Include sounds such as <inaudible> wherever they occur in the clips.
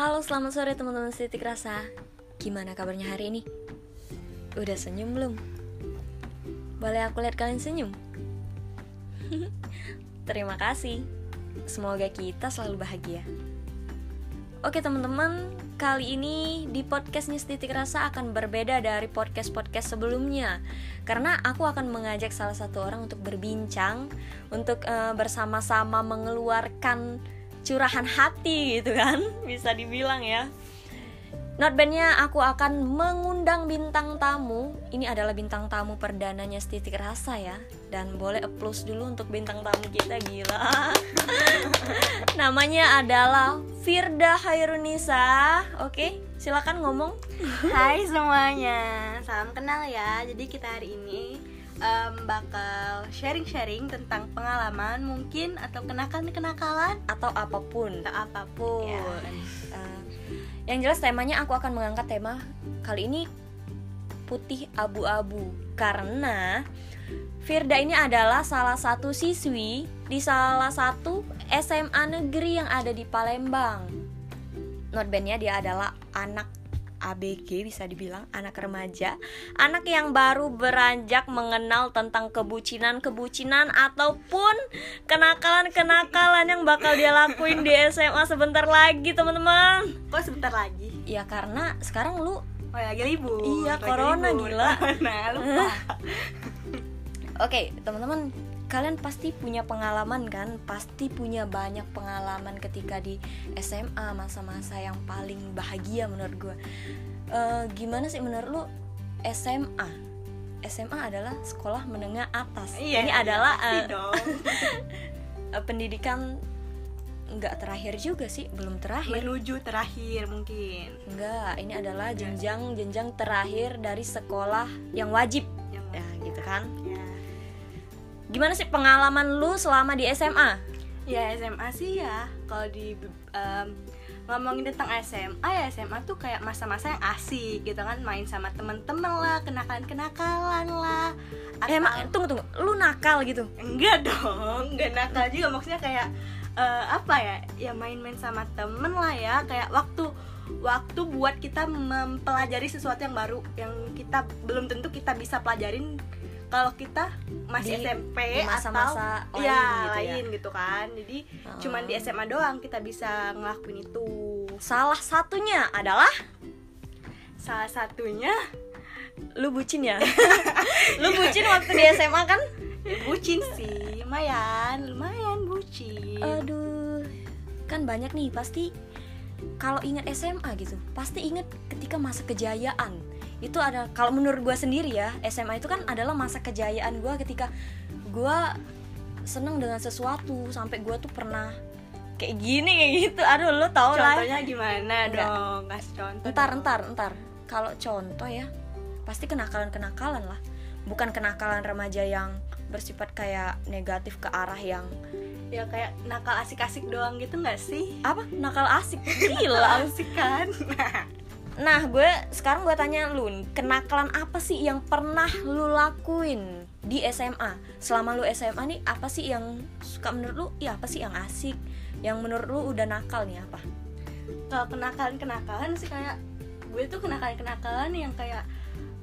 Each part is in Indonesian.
Halo, selamat sore teman-teman Setitik Rasa. Gimana kabarnya hari ini? Udah senyum belum? Boleh aku lihat kalian senyum? <laughs> Terima kasih. Semoga kita selalu bahagia. Oke teman-teman, kali ini di podcastnya Setitik Rasa akan berbeda dari podcast-podcast sebelumnya Karena aku akan mengajak salah satu orang untuk berbincang Untuk uh, bersama-sama mengeluarkan curahan hati gitu kan <laughs> Bisa dibilang ya. Not bandnya aku akan mengundang bintang tamu. Ini adalah bintang tamu perdananya Setitik Rasa ya. Dan boleh applause dulu untuk bintang tamu kita gila. <laughs> Namanya adalah Firda Hairunisa. Oke silakan ngomong. Hai semuanya Salam kenal ya. Jadi kita hari ini um, bakal sharing-sharing tentang pengalaman mungkin Atau kenakalan-kenakalan Atau apa pun Atau apa pun ya. uh, yang jelas temanya aku akan mengangkat tema kali ini putih abu-abu karena Firda ini adalah salah satu siswi di salah satu SMA negeri yang ada di Palembang. Notbandnya dia adalah anak ABG bisa dibilang anak remaja, anak yang baru beranjak mengenal tentang kebucinan-kebucinan ataupun kenakalan-kenakalan yang bakal dia lakuin di SMA sebentar lagi, teman-teman. Kok sebentar lagi? Ya karena sekarang lu Oh ya, lagi libur. Iya, corona libur. gila. <laughs> Nah, lupa. <laughs> Oke, teman-teman, kalian pasti punya pengalaman kan? Pasti punya banyak pengalaman ketika di SMA masa-masa yang paling bahagia menurut gue. Uh, gimana sih menurut lu SMA? SMA adalah sekolah menengah atas. Iya, Ini iya, adalah uh, <laughs> pendidikan nggak terakhir juga sih, belum terakhir. Menuju terakhir mungkin. Enggak, ini adalah jenjang jenjang terakhir dari sekolah yang wajib. Yang Ya, gitu kan? Gimana sih pengalaman lu selama di SMA? Ya SMA sih ya. Kalau di em, ngomongin tentang SMA ya SMA tuh kayak masa-masa yang asik gitu kan. Main sama temen-temen lah kenakalan-kenakalan lah. Eh, Emang tunggu tunggu, lu nakal gitu? enggak <laughs> dong enggak nakal juga. Maksudnya kayak eh, apa ya? Ya main-main sama temen lah ya. Kayak waktu waktu buat kita mempelajari sesuatu yang baru yang kita belum tentu kita bisa pelajarin kalau kita masih Di- SMP masa-masa atau lain ya gitu ya? lain gitu kan jadi Oh. cuman di SMA doang kita bisa ngelakuin itu Salah satunya adalah salah satunya lu bucin ya? <laughs> lu bucin waktu di SMA kan? ya, bucin sih lumayan lumayan bucin Aduh, kan banyak nih pasti kalau ingat SMA gitu, pasti ingat ketika masa kejayaan. Itu ada kalau menurut gue sendiri ya, SMA itu kan adalah masa kejayaan gue ketika gue seneng dengan sesuatu sampai gue tuh pernah kayak gini kayak gitu. Aduh, lu tau lah. contohnya gimana Enggak. dong kasih contoh Entar, dong. entar, entar. Kalau contoh ya, pasti kenakalan-kenakalan lah. Bukan kenakalan remaja yang bersifat kayak negatif ke arah yang ya kayak nakal asik-asik doang gitu nggak sih apa nakal asik <laughs> gila asik kan nah gue sekarang gue tanya lu kenakalan apa sih yang pernah lu lakuin di SMA selama lu SMA nih apa sih yang suka menurut lu? Ya apa sih yang asik? Yang menurut lu udah nakal nih apa? Kalau kenakalan kenakalan sih kayak gue tuh kenakalan kenakalan yang kayak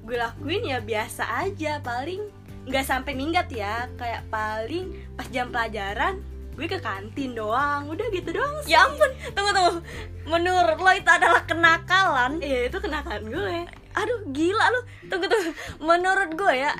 gue lakuin ya biasa aja paling nggak sampai minggat ya. Kayak paling pas jam pelajaran gue ke kantin doang. Udah gitu doang sih. ya ampun tunggu tunggu. Menurut lo itu adalah kenakalan? Iya itu kenakalan gue. Aduh gila lu. Tunggu tunggu. Menurut gue ya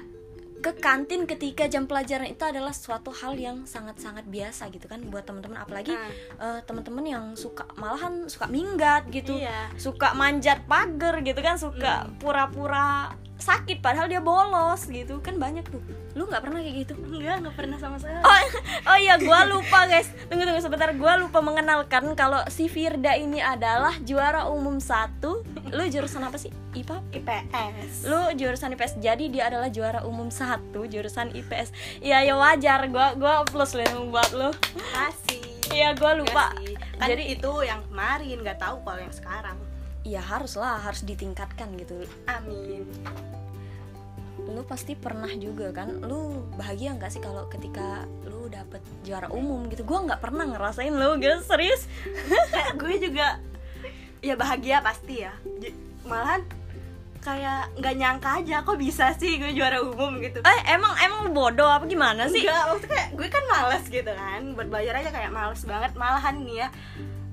ke kantin ketika jam pelajaran itu adalah suatu hal yang sangat-sangat biasa gitu kan buat teman-teman. Apalagi Nah, eh, teman-teman yang suka malahan suka minggat gitu. Iya. Suka manjat pagar gitu kan. Suka pura-pura sakit padahal dia bolos gitu. Kan banyak tuh. Lu nggak pernah kayak gitu? Enggak nggak pernah sama sekali. Oh <laughs> oh iya gua lupa guys. Tunggu tunggu sebentar. Gua lupa mengenalkan kalau si Firda ini adalah juara umum satu. Lu jurusan apa sih? IPA IPS lu jurusan IPS jadi dia adalah juara umum satu jurusan IPS iya ya wajar. Gua gua plus lah buat lu. Kasih iya gua lupa. Kan Jadi- itu yang kemarin. Nggak tahu kalau yang sekarang iya harus lah harus ditingkatkan gitu. Amin. Lu pasti pernah juga kan lu bahagia nggak sih kalau ketika lu dapet juara umum gitu? Gua nggak pernah ngerasain lu gitu serius. Kayak gue juga ya bahagia pasti ya. Malahan kayak nggak nyangka aja kok bisa sih gue juara umum gitu. Eh emang emang lu bodoh apa gimana sih? Enggak, maksudnya kayak gue kan males gitu kan Buat belajar aja kayak males banget. Malahan nih ya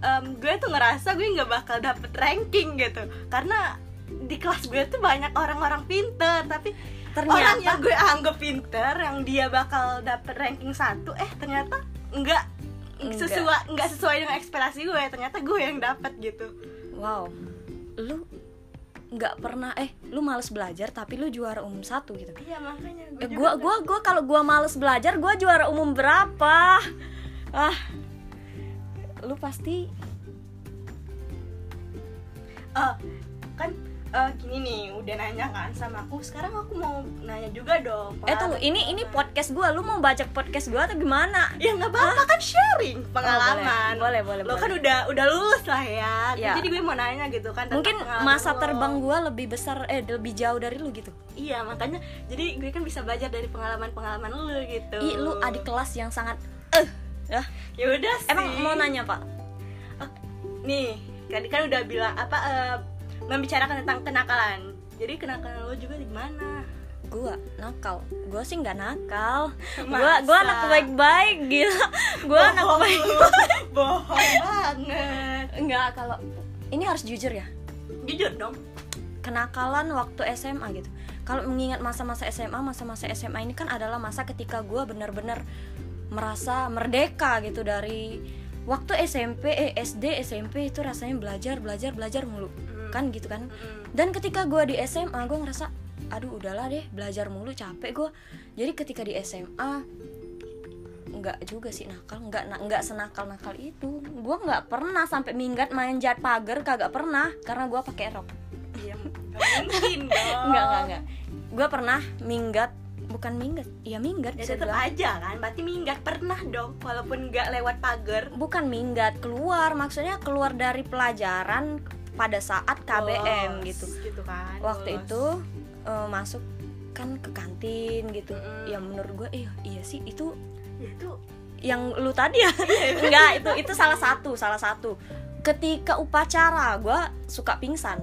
em, Gue tuh ngerasa gue nggak bakal dapet ranking gitu. Karena di kelas gue tuh banyak orang-orang pinter Tapi Ternyata- orang yang gue anggap pinter Yang dia bakal dapet ranking satu Eh ternyata nggak sesuai nggak sesuai dengan ekspektasi gue ternyata gue yang dapet gitu. Wow. Lu nggak pernah eh lu males belajar tapi lu juara umum satu gitu. Iya makanya. Eh, juga gua gua gua kalau gua males belajar gua juara umum berapa? Ah lu pasti Eh, kan eh, gini nih udah nanya kan sama aku sekarang aku mau nanya juga dong eh tunggu ini ini podcast gua lu mau baca podcast gua atau gimana? Ya nggak apa-apa kan sharing pengalaman. Boleh, boleh, lo boleh. kan udah udah lulus lah ya Ya. jadi gue mau nanya gitu kan mungkin masa lo. terbang gua lebih besar eh lebih jauh dari lu gitu? Iya makanya jadi gue kan bisa belajar dari pengalaman pengalaman lo gitu. Ih lu adik kelas yang sangat eh ya. Ya udah sih. Emang mau nanya pak? Nih tadi kan udah bilang apa eh, membicarakan tentang kenakalan. Jadi kenakalan lo juga di mana? Gua nakal. Gua sih nggak nakal. Gua Masa? gua anak baik-baik gila. Gua anak Bohong baik lu. <laughs> bohong banget. Enggak, kalau ini harus jujur ya. jujur dong. Kenakalan waktu SMA gitu. Kalau mengingat masa-masa SMA, masa-masa SMA ini kan adalah masa ketika gue benar-benar merasa merdeka gitu dari waktu SMP, eh, SD, SMP itu rasanya belajar, belajar, belajar mulu, Mm. kan gitu kan. Mm-mm. Dan ketika gue di SMA, gue ngerasa, aduh udahlah deh, belajar mulu capek gue. Jadi ketika di SMA, nggak juga sih nakal, nggak na- nggak senakal nakal itu. Gue nggak pernah sampai minggat main jat pagar, kagak pernah, karena gue pakai rok. Iya, nggak mungkin <laughs> dong Enggak, enggak, enggak. Gue pernah minggat, bukan minggat, iya minggat. ya tetap aja kan berarti minggat pernah dong walaupun nggak lewat pagar Bukan minggat, keluar. Maksudnya keluar dari pelajaran pada saat KBM Bolos, gitu. gitu kan Waktu bolos. itu eh, masuk kan ke kantin gitu. Mm-mm. Ya menurut gue, iya, iya sih itu ya itu yang lu tadi ya enggak itu itu salah satu salah satu ketika upacara gue suka pingsan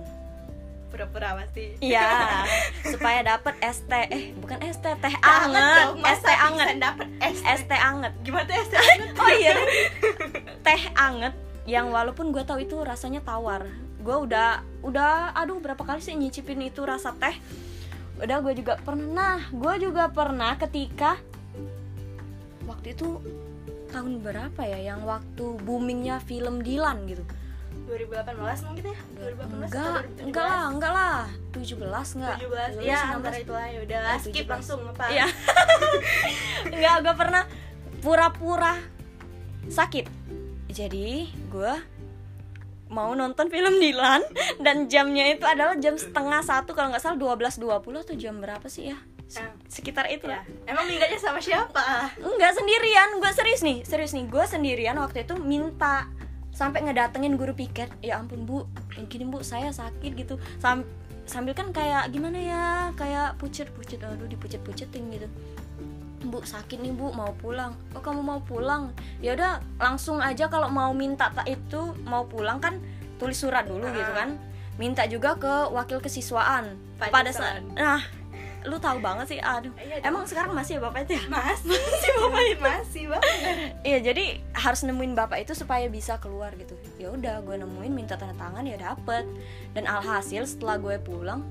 pura-pura pasti. Iya. <laughs> Supaya dapet ST eh bukan ST teh anget ST anget. dapet ST ST anget. Gimana tuh ST anget? <laughs> Oh iya. <laughs> Teh anget yang walaupun gue tahu itu rasanya tawar. Gue udah udah aduh berapa kali sih nyicipin itu rasa teh? Udah gue juga pernah. Gue juga pernah ketika waktu itu tahun berapa ya yang waktu boomingnya film Dilan gitu 2018 mungkin ya 2018 enggak atau 2017? enggak lah enggak lah 17 enggak 17 ya antara itu lah ya udah Ya, skip 17. langsung apa Iya. <laughs> Enggak, gue pernah pura-pura sakit. Jadi gue mau nonton film Dilan <laughs> dan jamnya itu adalah jam setengah satu kalau nggak salah 12.20 atau jam berapa sih ya? Ah. Sekitar itu ya. lah. emang minggatnya sama siapa Enggak sendirian, gue serius nih, serius nih. Gue sendirian waktu itu minta sampai ngedatengin guru piket. Ya ampun bu, gini bu, saya sakit gitu. Sam- sambil kan kayak gimana ya, kayak pucet-pucet, aduh dipucet-pucetin gitu. Bu sakit nih bu, mau pulang. Oh kamu mau pulang? Ya udah langsung aja kalau mau minta tak itu mau pulang kan tulis surat dulu Ah. gitu kan. Minta juga ke wakil kesiswaan. Pak Pada saat, nah lu tahu banget sih, aduh. Iya. Emang sekarang masih ya bapak itu ya? masih <laughs> masih bapak masih banget Iya jadi harus nemuin bapak itu supaya bisa keluar gitu. Ya udah gue nemuin minta tanda tangan ya dapet. Dan alhasil setelah gue pulang,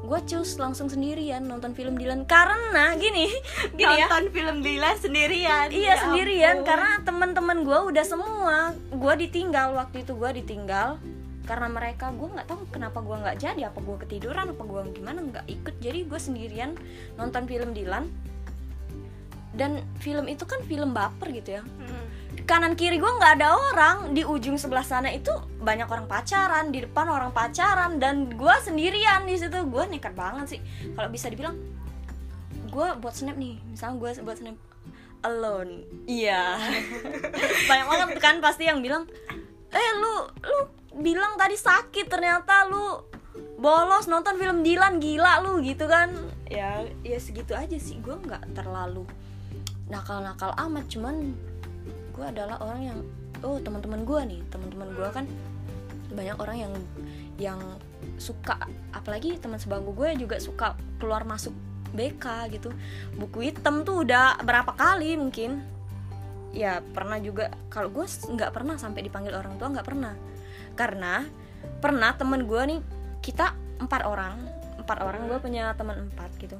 gue cus langsung sendirian nonton film Dilan karena gini, <laughs> gini ya. nonton film Dilan sendirian Iya Ya sendirian ampun. karena teman-teman gue udah semua. Gue ditinggal waktu itu gue ditinggal karena mereka gue nggak tahu kenapa gue nggak jadi apa gue ketiduran apa gue gimana nggak ikut jadi gue sendirian nonton film Dilan dan film itu kan film baper gitu ya Hmm. Kanan kiri gue nggak ada orang. Di ujung sebelah sana itu banyak orang pacaran di depan orang pacaran dan gue sendirian di situ. Gue nekat banget sih. Kalau bisa dibilang gue buat snap nih. Misalnya gue buat snap alone. Iya. <laughs> Banyak banget kan pasti yang bilang eh lu lu bilang tadi sakit ternyata lu bolos nonton film Dilan gila lu gitu kan. Ya ya segitu aja sih. Gue nggak terlalu nakal-nakal amat cuman gue adalah orang yang oh teman-teman gue nih teman-teman gue kan banyak orang yang yang suka apalagi teman sebangku gue juga suka keluar masuk BK gitu. Buku hitam tuh udah berapa kali mungkin. Ya pernah juga kalau gue nggak pernah sampai dipanggil orang tua nggak pernah. Karena pernah temen gue nih kita empat orang empat orang gue punya teman empat gitu.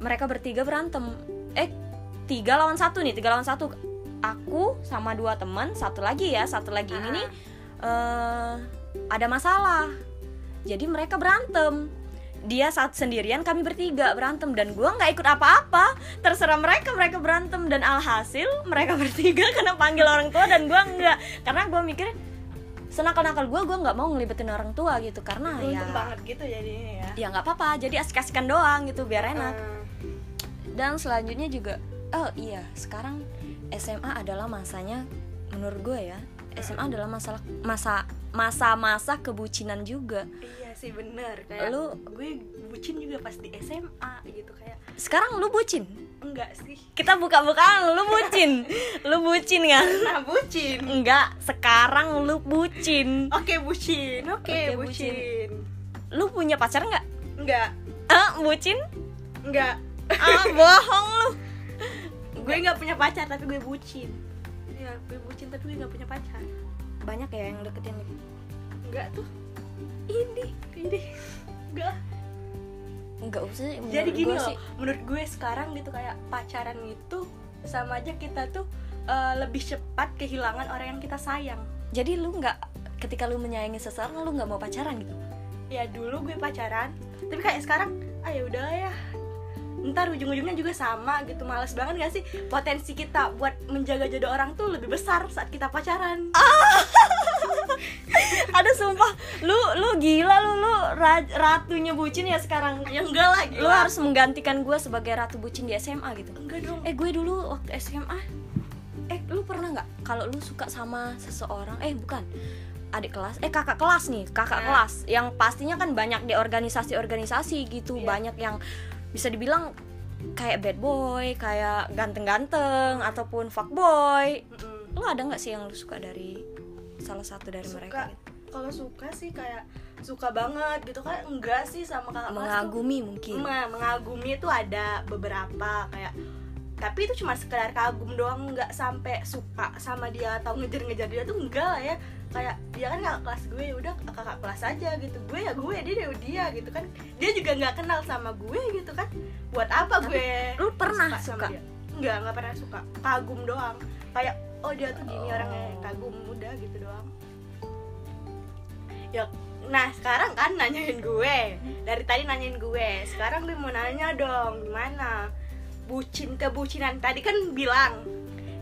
Mereka bertiga berantem. Eh tiga lawan satu nih tiga lawan satu aku sama dua teman satu lagi ya satu lagi ini Ah. nih eh ada masalah. Jadi mereka berantem. Dia saat sendirian kami bertiga berantem dan gua nggak ikut apa-apa. Terserah mereka mereka berantem dan alhasil mereka <laughs> bertiga kena panggil orang tua dan gua nggak. Karena gua mikir senakal-nakal gua gua nggak mau ngelibetin orang tua gitu. Karena ya Untung banget gitu jadinya ya. Ya nggak apa-apa. Jadi asik-asikan doang gitu biar enak. Ah. dan selanjutnya juga oh iya sekarang SMA adalah masanya menurut gue ya SMA adalah masalah masa masa-masa kebucinan juga. Iya sih bener. Kayak Lu- gue bucin juga pas di SMA gitu kayak sekarang lu bucin? Enggak sih. Kita buka-bukaan lu bucin. <laughs> Lu bucin kan nah bucin. Enggak sekarang lu bucin. Oke bucin. Oke Oke, bucin. bucin. Lu punya pacar nggak? Enggak. Ah bucin? Enggak. Ah bohong lu <laughs> gue nggak punya pacar tapi gue bucin. Ya gue bucin tapi gue nggak punya pacar. Banyak ya yang deketin lu? Enggak tuh. Ini ini. Enggak enggak usah jadi gini loh sih. menurut gue sekarang gitu kayak pacaran itu sama aja kita tuh eh, lebih cepat kehilangan orang yang kita sayang. Jadi lu nggak ketika lu menyayangi seseorang lu nggak mau pacaran gitu? Ya dulu gue pacaran tapi kayak sekarang ah ya udah ya ntar ujung-ujungnya juga sama gitu males banget gak sih potensi kita buat menjaga jodoh orang tuh lebih besar saat kita pacaran <laughs> Aduh sumpah, lu lu gila lu lu ra- ratunya bucin ya sekarang. ya enggak lah Lu harus menggantikan gue sebagai ratu bucin di SMA gitu. enggak dong Eh gue dulu waktu SMA, eh lu pernah nggak kalau lu suka sama seseorang? Eh bukan, adik kelas, eh kakak kelas nih, kakak Nah. kelas. Yang pastinya kan banyak di organisasi-organisasi gitu, Iya. banyak yang bisa dibilang kayak bad boy, kayak ganteng-ganteng ataupun fuckboy. Mm-mm. Lu ada nggak sih yang lu suka dari salah satu dari mereka? suka Gitu? kalau suka sih kayak suka banget gitu kan enggak sih sama kakak tuh. Mengagumi mungkin. Ma- mengagumi itu ada beberapa kayak tapi itu cuma sekedar kagum doang nggak sampai suka sama dia atau ngejar-ngejar dia tuh enggak lah ya. Kayak dia kan kakak kelas gue ya udah kakak kelas aja gitu. Gue ya gue dia dia dia gitu kan. Dia juga nggak kenal sama gue gitu kan. Buat apa Tapi gue lu pernah suka? dia? Enggak nggak pernah suka. Kagum doang. Kayak oh dia tuh gini Oh. orangnya kagum udah gitu doang. Ya nah sekarang kan nanyain gue. Dari tadi nanyain gue. Sekarang gue mau nanya dong gimana bucin kebucinan tadi kan bilang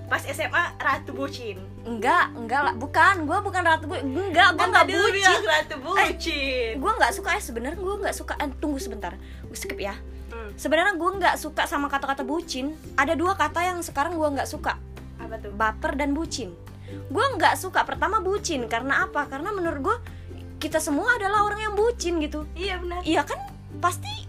pas SMA ratu bucin Enggak, enggak lah, bukan, gue bukan ratu bu, enggak, gue kan nggak bucin. ratu bucin Gue nggak suka ya sebenarnya gue nggak suka. Eh, tunggu sebentar, gue skip ya. Hmm, Sebenarnya gue nggak suka sama kata-kata bucin. Ada dua kata yang sekarang gue nggak suka, apa tuh baper dan bucin. Gue nggak suka pertama bucin karena apa? Karena menurut gue kita semua adalah orang yang bucin gitu. iya benar Iya kan pasti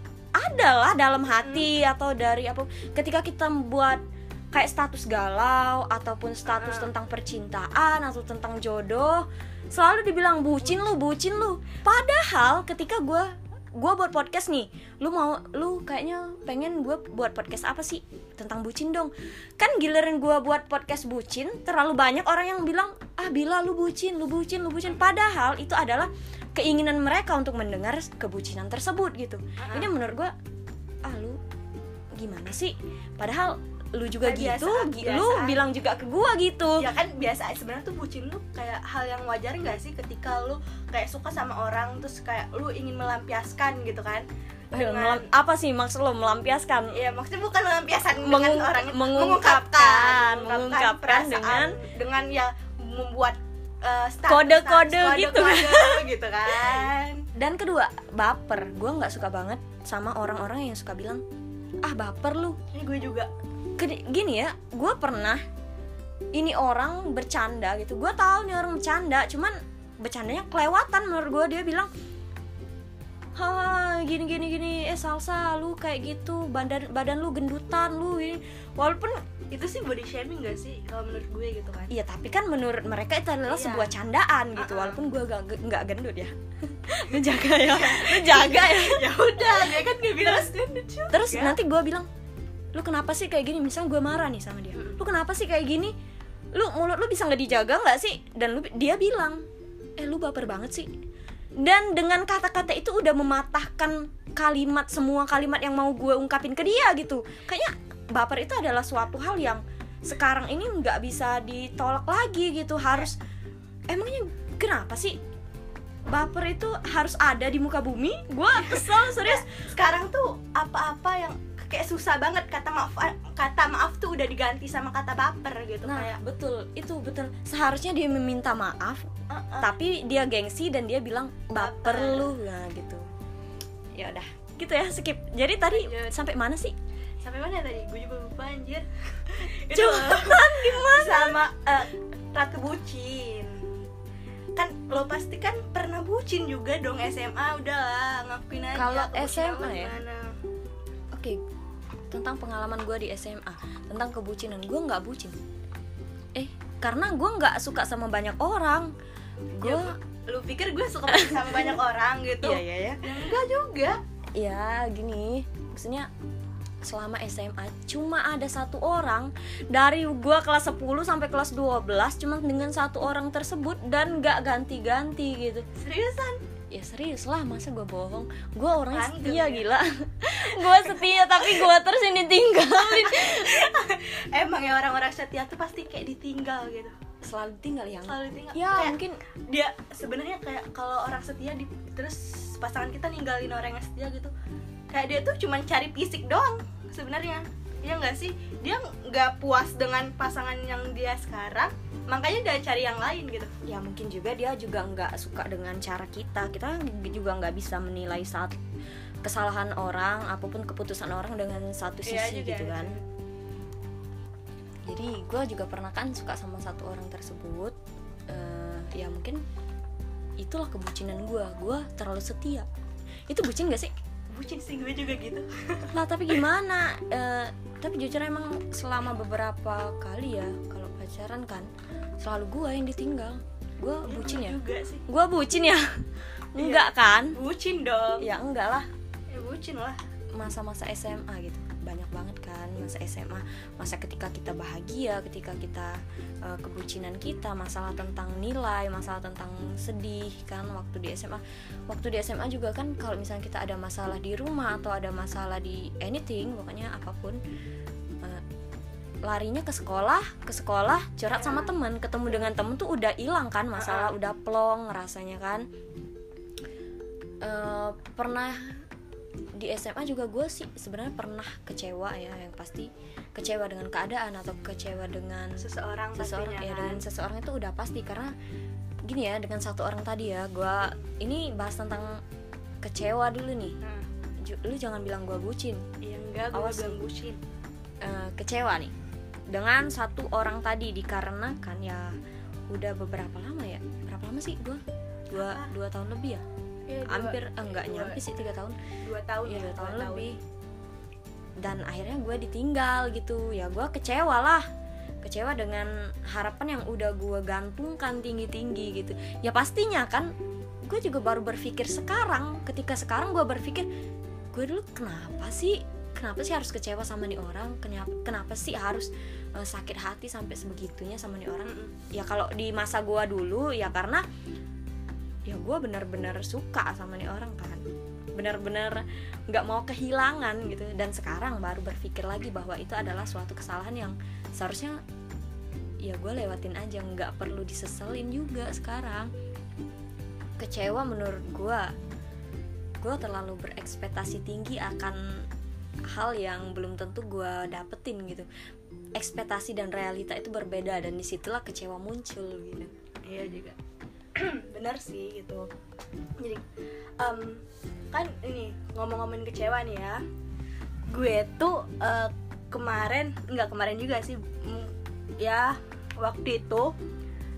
ada lah dalam hati atau dari apa ketika kita membuat kayak status galau ataupun status Ah. tentang percintaan atau tentang jodoh selalu dibilang bucin lu bucin lu. Padahal ketika gue gue buat podcast nih lu mau lu kayaknya pengen gue buat podcast apa sih? Tentang bucin dong. Kan giliran gue buat podcast bucin terlalu banyak orang yang bilang ah bila lu bucin lu bucin lu bucin. Padahal itu adalah keinginan mereka untuk mendengar kebucinan tersebut gitu. Ah. ini menurut gue ah lu gimana sih? Padahal lu juga Ah, gitu biasa, gi- biasa. lu bilang juga ke gua gitu. Ya kan biasa sebenarnya tuh bucin lu kayak hal yang wajar nggak sih ketika lu kayak suka sama orang terus kayak lu ingin melampiaskan gitu kan? Ayo, dengan melam- apa sih maksud lo melampiaskan? Ya maksudnya bukan melampiaskan Mengung- dengan orang mengungkapkan, mengungkapkan perasaan dengan dengan ya membuat eh, Kode-kode gitu. kan. kode-kode <laughs> gitu kan. Dan kedua baper. Gua nggak suka banget sama orang-orang yang suka bilang ah baper lu. Ini gue juga. Gini- gini ya gue pernah ini orang bercanda gitu. Gue tahu nih orang bercanda cuman bercandanya kelewatan menurut gue dia bilang Hai gini gini gini eh salsa lu kayak gitu badan badan lu gendutan lu ini. Walaupun itu sih body shaming gak sih kalau menurut gue gitu kan? Iya tapi kan menurut mereka itu adalah Iya. sebuah candaan gitu Uh-uh. walaupun gue gak nggak gendut ya. <laughs> Lu jaga ya lu jaga ya. <laughs> Ya udah dia kan gak bilang gendut juga. terus nanti gue bilang lu kenapa sih kayak gini? Misalnya gue marah nih sama dia. Mm. lu kenapa sih kayak gini? Lu mulut lu bisa nggak dijaga nggak sih? Dan lu dia bilang eh lu baper banget sih. Dan dengan kata-kata itu udah mematahkan kalimat semua kalimat yang mau gue ungkapin ke dia gitu. Kayaknya baper itu adalah suatu hal yang sekarang ini nggak bisa ditolak lagi gitu harus emangnya kenapa sih baper itu harus ada di muka bumi gue kesel <laughs> serius sekarang tuh apa-apa yang kayak susah banget kata maaf kata maaf tuh udah diganti sama kata baper gitu Nah, kayak betul, itu betul. Seharusnya dia meminta maaf, "Uh-uh." tapi dia gengsi dan dia bilang baper Baper. lu. Nah, gitu. Ya udah, gitu ya, skip. Jadi tadi Lanjut. sampai mana sih? Sampai mana tadi gue juga lupa anjir <laughs> Cuman gimana? sama eh, ratu bucin kan lo pasti kan pernah bucin juga dong SMA udahlah ngakuin aja Kalau SMA ya? Oke, tentang pengalaman gue di SMA, tentang kebucinan. Gue nggak bucin. Eh, karena gue nggak suka sama banyak orang. Ya, Gue, lu pikir gue suka sama banyak <laughs> orang gitu iya iya ya. Ya, enggak juga ya gini maksudnya selama SMA cuma ada satu orang dari gua kelas 10 sampai kelas 12 cuma dengan satu orang tersebut dan gak ganti-ganti gitu. Seriusan? Ya serius lah masa gua bohong? Gua orangnya Langgeng setia ya? gila. <laughs> Gua setia tapi gua terus yang ditinggalin. <laughs> Emang ya orang-orang setia tuh pasti kayak ditinggal gitu. Selalu tinggal yang selalu ditinggal. Ya Kayak mungkin. dia sebenarnya kayak kalau orang setia di, terus pasangan kita ninggalin orang yang setia gitu kayak dia tuh cuman cari fisik doang sebenarnya. Ya nggak sih? Dia nggak puas dengan pasangan yang dia sekarang makanya dia cari yang lain gitu. Ya mungkin juga dia juga nggak suka dengan cara kita. Kita juga nggak bisa menilai saat kesalahan orang apa pun keputusan orang dengan satu sisi Iya juga. gitu kan. jadi gue juga pernah kan suka sama satu orang tersebut. Eh, ya mungkin itulah kebucinan gue gue terlalu setia. Itu bucin gak sih bucin sih gue juga gitu. <laughs> Lah tapi gimana? Eh, tapi jujur emang selama beberapa kali ya kalau pacaran kan selalu gue yang ditinggal. Gue bucin ya? juga sih. Gue bucin ya? Enggak kan? Bucin dong. Ya enggak lah. Ya bucin lah. Masa-masa SMA gitu masa SMA masa ketika kita bahagia ketika kita eh, kebucinan kita masalah tentang nilai masalah tentang sedih kan waktu di SMA waktu di SMA juga kan kalau misalnya kita ada masalah di rumah atau ada masalah di anything pokoknya apa pun eh, larinya ke sekolah ke sekolah curhat sama temen ketemu dengan temen tuh udah hilang kan masalah udah plong rasanya kan. Eh, pernah di SMA juga gue sih sebenarnya pernah kecewa ya yang pasti kecewa dengan keadaan atau kecewa dengan seseorang seseorang pastinya ya kan. dengan seseorang itu udah pasti. Karena gini ya dengan satu orang tadi ya gue ini bahas tentang kecewa dulu nih. Ju- lu jangan bilang gue bucin. Ya enggak gue bilang bucin. Eh, kecewa nih. Dengan satu orang tadi dikarenakan ya udah beberapa lama ya? Berapa lama sih gue dua dua tahun lebih ya Ya, dua- hampir eh, enggak dua- nyampe sih tiga tahun. dua tahun Iya ya dua tahun dua lebih. Dan akhirnya gue ditinggal gitu. Ya gue kecewa lah. Kecewa dengan harapan yang udah gue gantungkan tinggi tinggi gitu. Ya pastinya kan gue juga baru berpikir sekarang. Ketika sekarang gue berpikir gue dulu kenapa sih? Kenapa sih harus kecewa sama nih orang? Kenapa kenapa sih harus eh, sakit hati sampai sebegitunya sama nih orang? Ya kalau di masa gue dulu ya karena ya gue benar-benar suka sama nih orang kan. Benar-benar nggak mau kehilangan gitu. Dan sekarang baru berpikir lagi bahwa itu adalah suatu kesalahan yang seharusnya ya gue lewatin aja. Nggak perlu diseselin juga sekarang. Kecewa menurut gue gue terlalu berekspektasi tinggi akan hal yang belum tentu gue dapetin gitu. Ekspektasi dan realita itu berbeda dan di situlah kecewa muncul gitu. Iya juga <clears throat> bener sih gitu. Jadi em, kan ini ngomong-ngomongin kecewa nih ya. Gue tuh eh, kemarin nggak kemarin juga sih ya waktu itu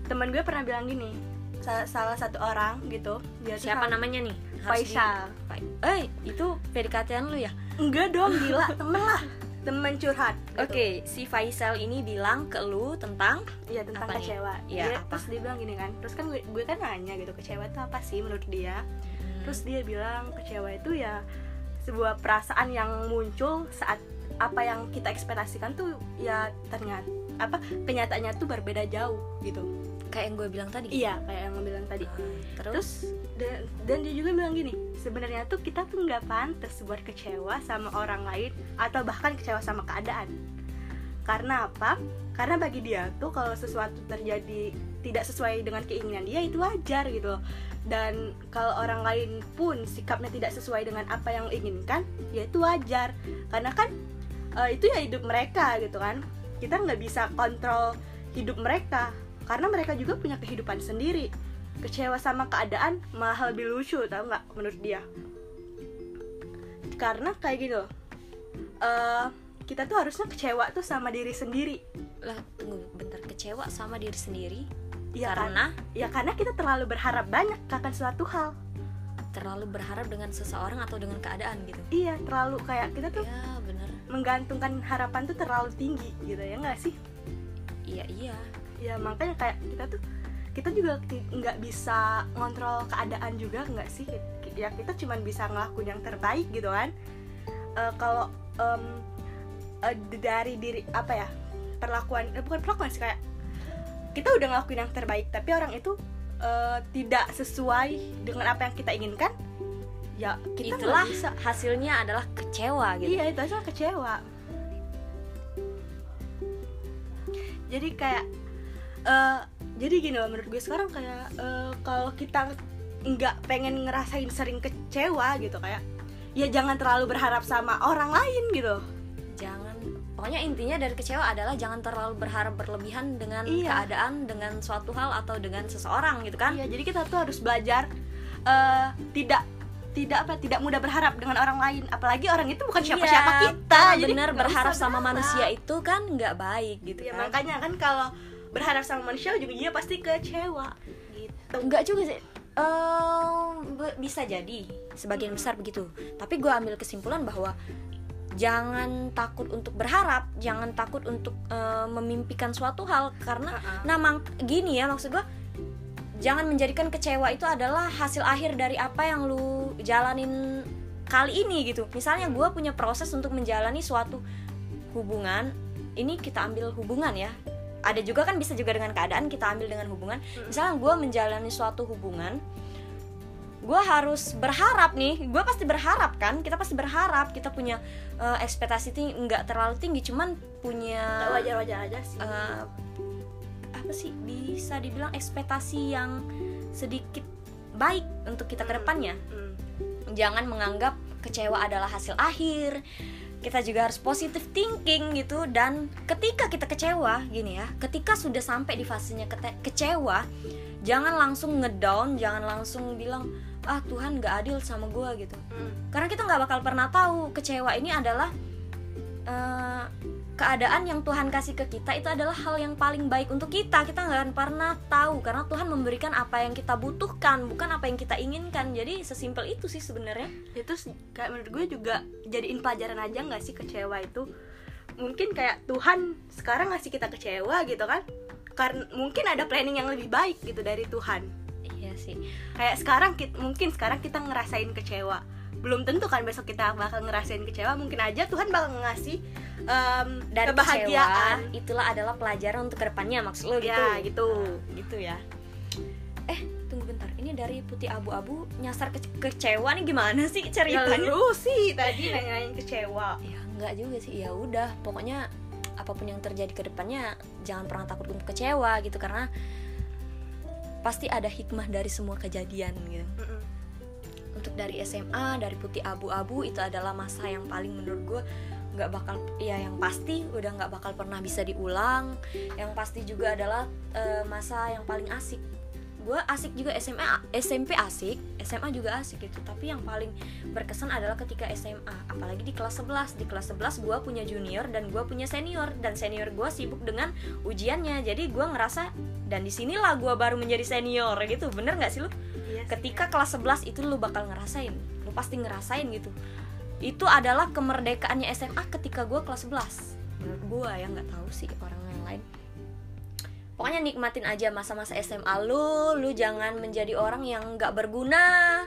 teman gue pernah bilang gini sa- salah satu orang gitu dia siapa namanya nih? Faisal. Di- eh itu PDKT-an lu ya? Enggak dong gila temen lah <laughs> teman curhat Oke, gitu. si Faisal ini bilang ke lu tentang Iya tentang Apa nih? kecewa. Iya, Dia- apa? terus dia bilang gini kan. Terus kan gue, gue kan nanya gitu kecewa itu apa sih menurut dia? Hmm. Terus dia bilang kecewa itu ya sebuah perasaan yang muncul saat apa yang kita ekspektasikan tuh ya ternyata apa kenyataannya tuh berbeda jauh gitu. Kayak yang gue bilang tadi. Iya kayak yang gue bilang tadi. Hmm, Terus, Terus dan, dan dia juga bilang gini, sebenarnya tuh kita tuh nggak pantas buat kecewa sama orang lain atau bahkan kecewa sama keadaan. Karena apa? Karena bagi dia tuh kalau sesuatu terjadi tidak sesuai dengan keinginan dia itu wajar gitu loh. Dan kalau orang lain pun sikapnya tidak sesuai dengan apa yang inginkan, ya itu wajar. Karena kan eh, itu ya hidup mereka gitu kan. Kita nggak bisa kontrol hidup mereka karena mereka juga punya kehidupan sendiri. Kecewa sama keadaan malah lebih lucu tau nggak menurut dia. Karena kayak gitu loh. Eh, kita tuh harusnya kecewa tuh sama diri sendiri. Lah tunggu bentar. Kecewa sama diri sendiri? Ya karena? Kan? ya karena kita terlalu berharap banyak akan suatu hal. Terlalu berharap dengan seseorang atau dengan keadaan gitu. iya terlalu kayak kita tuh Ya bener. menggantungkan harapan tuh terlalu tinggi gitu ya nggak sih Iya iya. ya makanya kayak kita tuh kita juga nggak bisa ngontrol keadaan juga nggak sih ya kita cuman bisa ngelakuin yang terbaik gitu kan Eh, kalau em, eh, dari diri apa ya perlakuan eh, bukan perlakuan sih kayak kita udah ngelakuin yang terbaik tapi orang itu eh, tidak sesuai dengan apa yang kita inginkan ya kita Itulah bisa hasilnya adalah kecewa gitu. Iya itu aja kecewa. Jadi kayak eh jadi gini loh menurut gue sekarang kayak eh, kalau kita nggak pengen ngerasain sering kecewa gitu kayak ya jangan terlalu berharap sama orang lain gitu. Jangan pokoknya intinya dari kecewa adalah jangan terlalu berharap berlebihan dengan Iya. keadaan, dengan suatu hal atau dengan seseorang gitu kan. Iya jadi kita tuh harus belajar eh tidak tidak apa tidak mudah berharap dengan orang lain apalagi orang itu bukan siapa-siapa Iya, kita jadi bener nggak berharap sama berharap. manusia itu kan nggak baik gitu ya kan. makanya kan kalau berharap sama manusia juga dia pasti kecewa gitu Enggak juga sih. Be- bisa jadi sebagian besar begitu. Tapi gue ambil kesimpulan bahwa jangan takut untuk berharap, jangan takut untuk eh, memimpikan suatu hal karena Uh-uh. nah mang- gini ya maksud gue jangan menjadikan kecewa itu adalah hasil akhir dari apa yang lu jalanin kali ini gitu. Misalnya gue punya proses untuk menjalani suatu hubungan, ini kita ambil hubungan ya. Ada juga kan bisa juga dengan keadaan kita ambil dengan hubungan. Misalnya gue menjalani suatu hubungan, gue harus berharap nih, gue pasti berharap kan, kita pasti berharap kita punya eh, ekspektasi tinggi, nggak terlalu tinggi, cuman punya wajar-wajar aja sih eh, apa sih? Bisa dibilang ekspektasi yang sedikit baik untuk kita ke depannya. Hmm. jangan menganggap kecewa adalah hasil akhir. Kita juga harus positive thinking gitu. Dan ketika kita kecewa gini ya ketika sudah sampai di fasenya kecewa jangan langsung ngedown jangan langsung bilang ah Tuhan nggak adil sama gue gitu. Hmm. karena kita nggak bakal pernah tahu kecewa ini adalah eh, keadaan yang Tuhan kasih ke kita itu adalah hal yang paling baik untuk kita. Kita nggak akan pernah tahu karena Tuhan memberikan apa yang kita butuhkan bukan apa yang kita inginkan. Jadi sesimpel itu sih sebenarnya. Itu kayak menurut gue juga jadiin pelajaran aja nggak sih kecewa itu? Mungkin kayak Tuhan sekarang ngasih kita kecewa gitu kan? Karena mungkin ada planning yang lebih baik gitu dari Tuhan. Iya sih. Kayak sekarang kit- mungkin sekarang kita ngerasain kecewa belum tentu kan besok kita bakal ngerasain kecewa mungkin aja Tuhan bakal ngasih em, dari kebahagiaan. kecewa itulah adalah pelajaran untuk ke depannya maksud lo gitu ya gitu. Nah, gitu ya. Eh tunggu bentar ini dari putih abu-abu nyasar ke kecewa nih gimana sih ya ceritanya lu sih tadi nanyain kecewa. Ya enggak juga sih ya udah pokoknya apa pun yang terjadi ke depannya jangan pernah takut untuk kecewa gitu karena pasti ada hikmah dari semua kejadian gitu. Mm-mm. Untuk dari SMA dari putih abu-abu itu adalah masa yang paling menurut gue nggak bakal ya yang pasti udah nggak bakal pernah bisa diulang. Yang pasti juga adalah eh, masa yang paling asik. Gue asik juga SMA SMP asik SMA juga asik gitu. Tapi yang paling berkesan adalah ketika SMA apalagi di kelas 11 di kelas 11 gue punya junior dan gue punya senior. Dan senior gue sibuk dengan ujiannya. Jadi gue ngerasa dan di sinilah gue baru menjadi senior gitu. Bener nggak sih lu. Ketika kelas 11 itu lu bakal ngerasain lu pasti ngerasain gitu. Itu adalah kemerdekaannya SMA ketika gue kelas 11 menurut gue ya nggak tahu sih orang yang lain. Pokoknya nikmatin aja masa-masa SMA lu lu jangan menjadi orang yang nggak berguna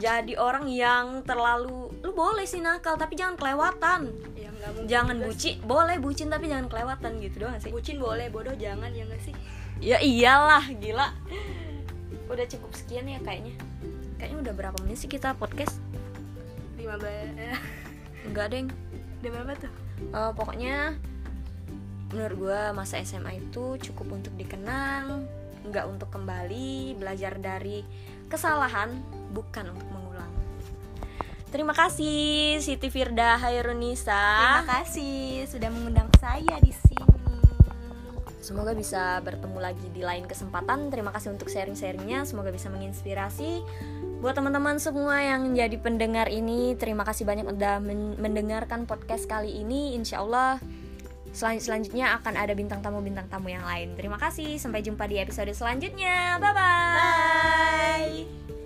jadi orang yang terlalu lu boleh sih nakal tapi jangan kelewatan. Ya jangan bucin boleh bucin tapi jangan kelewatan gitu doang sih. sih. Bucin boleh bodoh jangan ya nggak sih? Ya iyalah gila udah cukup sekian ya kayaknya. Kayaknya udah berapa menit sih kita podcast? 15 enggak deng. Udah berapa tuh? Eh, pokoknya menurut gue masa SMA itu cukup untuk dikenang nggak untuk kembali belajar dari kesalahan bukan untuk mengulang. Terima kasih Siti Firda Hairunisa. Terima kasih sudah mengundang saya di sini Semoga bisa bertemu lagi di lain kesempatan. Terima kasih untuk sharing-sharingnya. Semoga bisa menginspirasi buat teman-teman semua yang jadi pendengar ini. Terima kasih banyak udah men- mendengarkan podcast kali ini. Insya Allah selan- selanjutnya akan ada bintang tamu-bintang tamu yang lain. Terima kasih. Sampai jumpa di episode selanjutnya. Bye. Bye.